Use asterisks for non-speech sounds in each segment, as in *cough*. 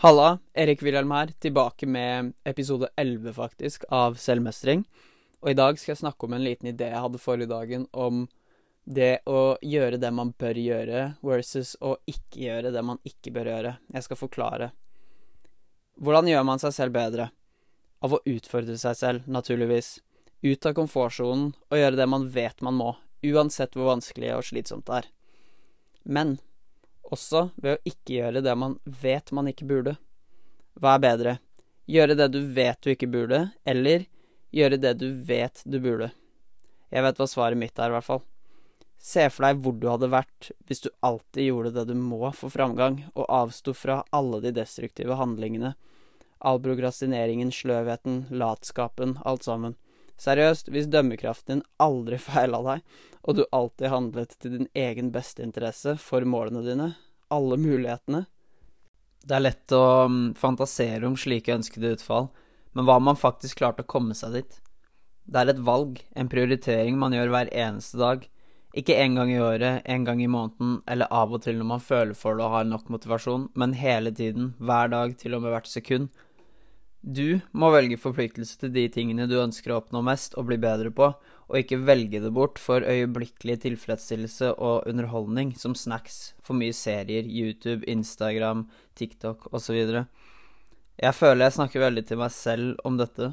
Halla, Erik Wilhelm her, tilbake med episode 11 faktisk av Selvmestring. Og i dag skal jeg snakke om en liten idé jeg hadde forrige dagen om det å gjøre det man bør gjøre, versus å ikke gjøre det man ikke bør gjøre. Jeg skal forklare. Hvordan gjør man seg selv bedre? Av å utfordre seg selv, naturligvis. Ut av komfortsonen og gjøre det man vet man må, uansett hvor vanskelig og slitsomt det er. Men også ved å ikke gjøre det man vet man ikke burde. Hva er bedre? Gjøre det du vet du ikke burde, eller gjøre det du vet du burde? Jeg vet hva svaret mitt er, i hvert fall. Se for deg hvor du hadde vært hvis du alltid gjorde det du må for framgang, og avsto fra alle de destruktive handlingene. All prograstineringen, sløvheten, latskapen, alt sammen. Seriøst, hvis dømmekraften din aldri *laughs* feila deg, og du alltid handlet til din egen beste interesse for målene dine, alle mulighetene Det er lett å mm, fantasere om slike ønskede utfall, men hva om man faktisk klarte å komme seg dit? Det er et valg, en prioritering man gjør hver eneste dag. Ikke én gang i året, én gang i måneden, eller av og til når man føler for det og har nok motivasjon, men hele tiden, hver dag, til og med hvert sekund. Du må velge forpliktelse til de tingene du ønsker å oppnå mest og bli bedre på, og ikke velge det bort for øyeblikkelig tilfredsstillelse og underholdning, som snacks, for mye serier, YouTube, Instagram, TikTok osv. Jeg føler jeg snakker veldig til meg selv om dette,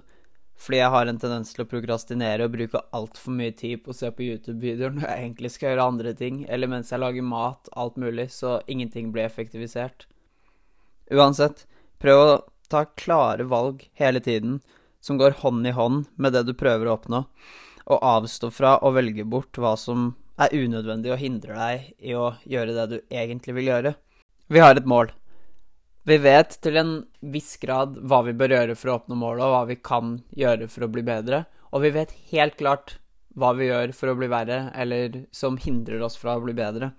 fordi jeg har en tendens til å prokrastinere og bruke altfor mye tid på å se på YouTube-videoer når jeg egentlig skal gjøre andre ting, eller mens jeg lager mat, alt mulig, så ingenting blir effektivisert. Uansett, prøv å ta klare valg hele tiden som går hånd i hånd med det du prøver å oppnå og avstå fra å velge bort hva som er unødvendig og hindrer deg i å gjøre det du egentlig vil gjøre. Vi har et mål. Vi vet til en viss grad hva vi bør gjøre for å oppnå målet, og hva vi kan gjøre for å bli bedre, og vi vet helt klart hva vi gjør for å bli verre, eller som hindrer oss fra å bli bedre.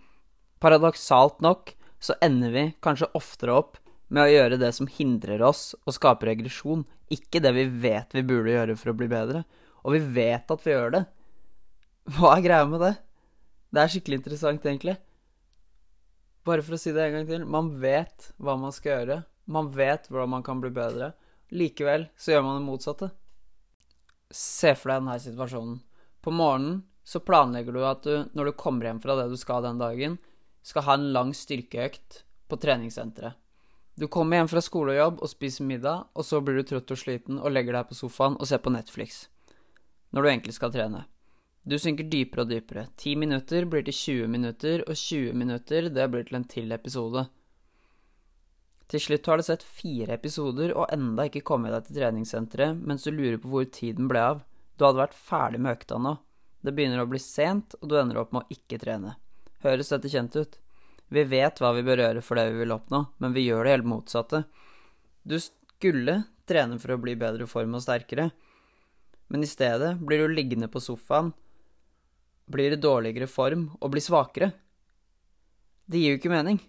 Paradoksalt nok så ender vi kanskje oftere opp med å gjøre det som hindrer oss å skape regresjon, ikke det vi vet vi burde gjøre for å bli bedre og vi vet at vi gjør det. Hva er greia med det? Det er skikkelig interessant, egentlig. Bare for å si det en gang til. Man vet hva man skal gjøre. Man vet hvordan man kan bli bedre. Likevel så gjør man det motsatte. Se for deg denne situasjonen. På morgenen så planlegger du at du, når du kommer hjem fra det du skal den dagen, skal ha en lang styrkeøkt på treningssenteret. Du kommer hjem fra skole og jobb og spiser middag, og så blir du trøtt og sliten og legger deg på sofaen og ser på Netflix når du egentlig skal trene. Du synker dypere og dypere. 10 minutter blir til 20 minutter, og 20 minutter det blir til en til episode. Til slutt har du sett fire episoder og enda ikke kommet deg til treningssenteret mens du lurer på hvor tiden ble av. Du hadde vært ferdig med økta nå. Det begynner å bli sent, og du ender opp med å ikke trene. Høres dette kjent ut? Vi vet hva vi bør gjøre for det vi vil oppnå, men vi gjør det helt motsatte. Du skulle trene for å bli bedre form og sterkere, men i stedet blir du liggende på sofaen, blir i dårligere form og blir svakere. Det gir jo ikke mening.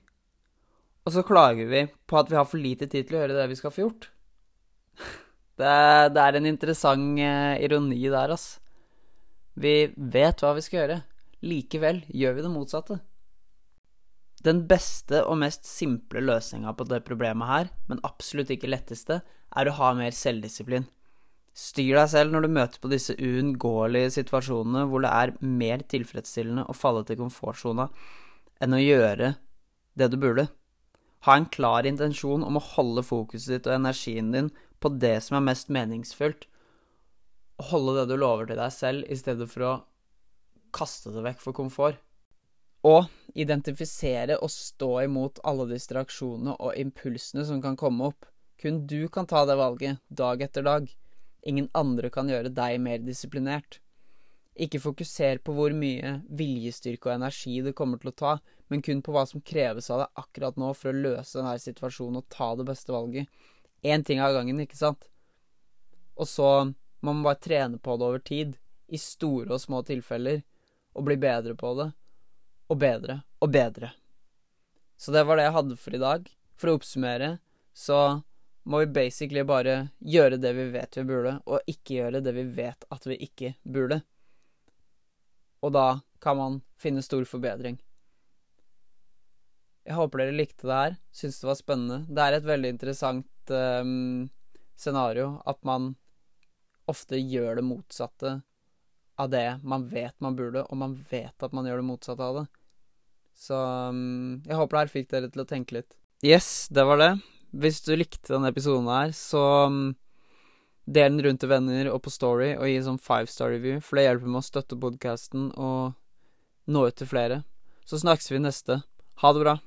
Og så klager vi på at vi har for lite tid til å gjøre det vi skal få gjort. *laughs* Det det er en interessant eh, ironi der, ass. Vi vet hva vi skal gjøre. Likevel gjør vi det motsatte. Den beste og mest simple løsninga på det problemet her, men absolutt ikke letteste, er å ha mer selvdisiplin. Styr deg selv når du møter på disse uunngåelige situasjonene hvor det er mer tilfredsstillende å falle til komfortsona enn å gjøre det du burde. Ha en klar intensjon om å holde fokuset ditt og energien din på det som er mest meningsfullt, og holde det du lover til deg selv, i stedet for å kaste det vekk for komfort. Og identifisere og stå imot alle distraksjonene og impulsene som kan komme opp. Kun du kan ta det valget, dag etter dag. Ingen andre kan gjøre deg mer disiplinert. Ikke fokuser på hvor mye viljestyrke og energi det kommer til å ta, men kun på hva som kreves av deg akkurat nå for å løse denne situasjonen og ta det beste valget. Én ting av gangen, ikke sant? Og så må man bare trene på det over tid, i store og små tilfeller, og bli bedre på det. Og bedre og bedre. Så det var det jeg hadde for i dag. For å oppsummere, så må vi basically bare gjøre det vi vet vi burde, og ikke gjøre det vi vet at vi ikke burde. Og da kan man finne stor forbedring. Jeg håper dere likte det her. Syns det var spennende. Det er et veldig interessant um, scenario at man ofte gjør det motsatte av det man vet man burde, og man vet at man gjør det motsatte av det. Så um, jeg håper det her fikk dere til å tenke litt. Yes, det var det. Hvis du likte denne episoden her, så um, del den rundt til venner og på Story, og gi sånn five star review, for det hjelper med å støtte podkasten og nå ut til flere. Så snakkes vi neste. Ha det bra.